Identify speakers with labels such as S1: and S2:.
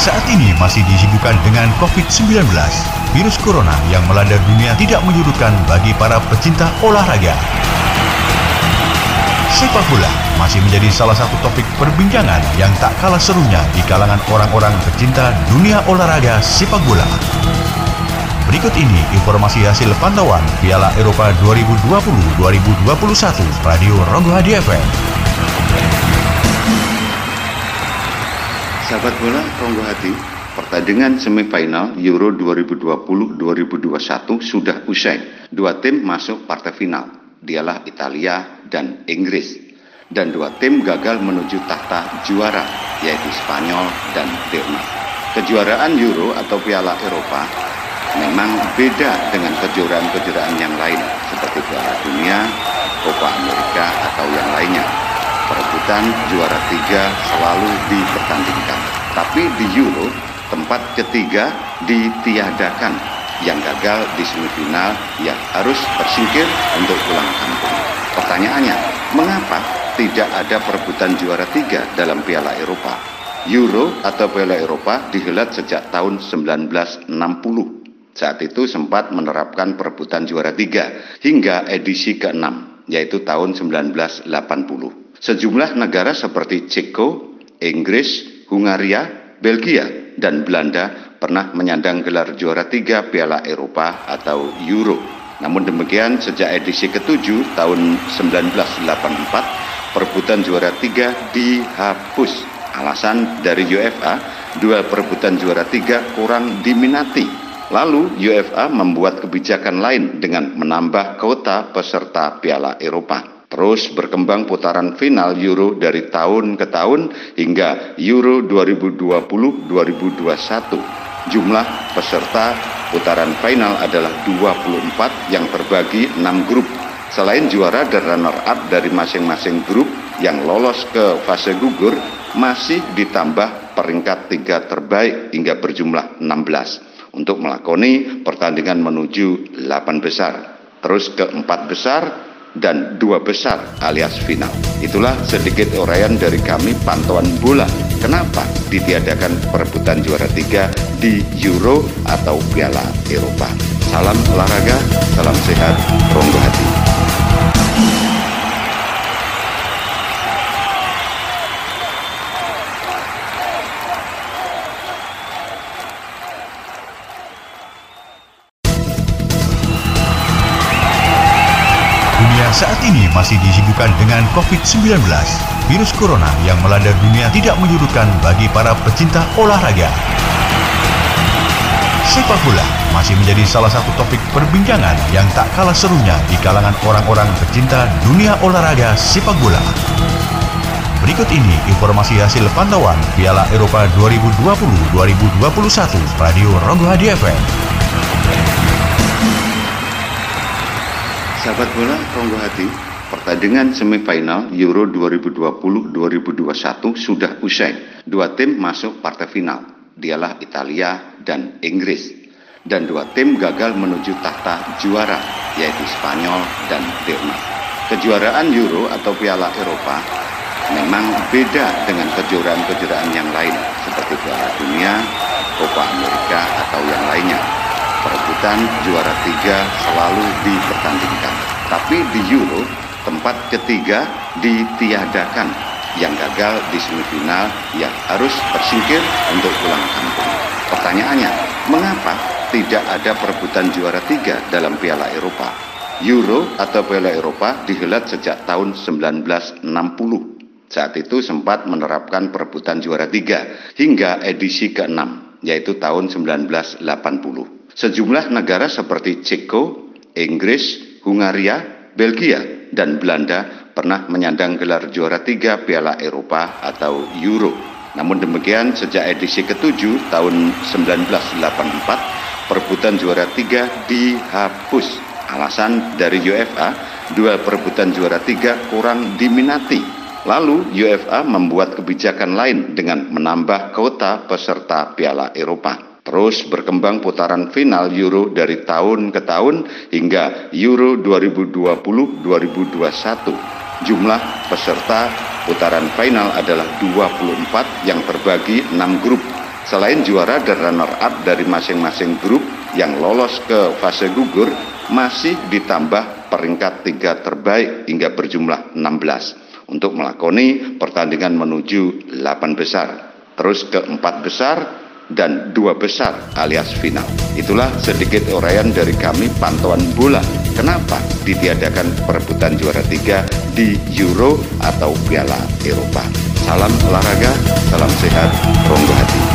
S1: saat ini masih disibukkan dengan COVID-19. Virus corona yang melanda dunia tidak menyurutkan bagi para pecinta olahraga. Sepak bola masih menjadi salah satu topik perbincangan yang tak kalah serunya di kalangan orang-orang pecinta dunia olahraga sepak bola. Berikut ini informasi hasil pantauan Piala Eropa 2020-2021 Radio Hadi FM.
S2: Sahabat bola Ronggo Hati, pertandingan semifinal Euro 2020-2021 sudah usai. Dua tim masuk partai final, dialah Italia dan Inggris. Dan dua tim gagal menuju tahta juara, yaitu Spanyol dan Denmark. Kejuaraan Euro atau Piala Eropa memang beda dengan kejuaraan-kejuaraan yang lain, seperti Piala Dunia, Copa Amerika, atau yang lainnya perebutan juara tiga selalu dipertandingkan. Tapi di Euro, tempat ketiga ditiadakan. Yang gagal di semifinal yang harus tersingkir untuk pulang kampung. Pertanyaannya, mengapa tidak ada perebutan juara tiga dalam Piala Eropa? Euro atau Piala Eropa dihelat sejak tahun 1960. Saat itu sempat menerapkan perebutan juara tiga hingga edisi ke-6, yaitu tahun 1980. Sejumlah negara seperti Ceko, Inggris, Hungaria, Belgia, dan Belanda pernah menyandang gelar juara tiga Piala Eropa atau Euro. Namun demikian, sejak edisi ke-7 tahun 1984, perebutan juara tiga dihapus. Alasan dari UEFA, dua perebutan juara tiga kurang diminati. Lalu UEFA membuat kebijakan lain dengan menambah kota peserta Piala Eropa. Terus berkembang putaran final Euro dari tahun ke tahun hingga Euro 2020-2021. Jumlah peserta putaran final adalah 24 yang terbagi 6 grup. Selain juara dan runner-up dari masing-masing grup yang lolos ke fase gugur, masih ditambah peringkat tiga terbaik hingga berjumlah 16 untuk melakoni pertandingan menuju 8 besar. Terus ke empat besar dan dua besar alias final. Itulah sedikit uraian dari kami pantauan bola. Kenapa ditiadakan perebutan juara tiga di Euro atau Piala Eropa. Salam olahraga, salam sehat, ronggo hati.
S1: Dunia saat ini masih disibukkan dengan COVID-19. Virus corona yang melanda dunia tidak menyurutkan bagi para pecinta olahraga. Sepak bola masih menjadi salah satu topik perbincangan yang tak kalah serunya di kalangan orang-orang pecinta dunia olahraga sepak bola. Berikut ini informasi hasil pantauan Piala Eropa 2020-2021 Radio Rogo Hadi FM.
S2: Sahabat bola Ronggo Hati, pertandingan semifinal Euro 2020-2021 sudah usai. Dua tim masuk partai final, dialah Italia dan Inggris. Dan dua tim gagal menuju tahta juara, yaitu Spanyol dan Denmark. Kejuaraan Euro atau Piala Eropa memang beda dengan kejuaraan-kejuaraan yang lain, seperti Piala Dunia, Copa Amerika, atau yang lainnya perebutan juara tiga selalu dipertandingkan. Tapi di Euro, tempat ketiga ditiadakan. Yang gagal di semifinal yang harus tersingkir untuk pulang kampung. Pertanyaannya, mengapa tidak ada perebutan juara tiga dalam Piala Eropa? Euro atau Piala Eropa dihelat sejak tahun 1960. Saat itu sempat menerapkan perebutan juara tiga hingga edisi ke-6, yaitu tahun 1980. Sejumlah negara seperti Ceko, Inggris, Hungaria, Belgia, dan Belanda pernah menyandang gelar juara tiga Piala Eropa atau Euro. Namun demikian, sejak edisi ke-7 tahun 1984, perebutan juara tiga dihapus. Alasan dari UEFA, dua perebutan juara tiga kurang diminati. Lalu UEFA membuat kebijakan lain dengan menambah kota peserta Piala Eropa. Terus berkembang putaran final Euro dari tahun ke tahun hingga Euro 2020-2021. Jumlah peserta putaran final adalah 24 yang terbagi 6 grup. Selain juara dan runner-up dari masing-masing grup yang lolos ke fase gugur, masih ditambah peringkat tiga terbaik hingga berjumlah 16 untuk melakoni pertandingan menuju 8 besar. Terus ke empat besar dan dua besar alias final. Itulah sedikit uraian dari kami pantauan bola. Kenapa ditiadakan perebutan juara tiga di Euro atau Piala Eropa. Salam olahraga, salam sehat, ronggo hati.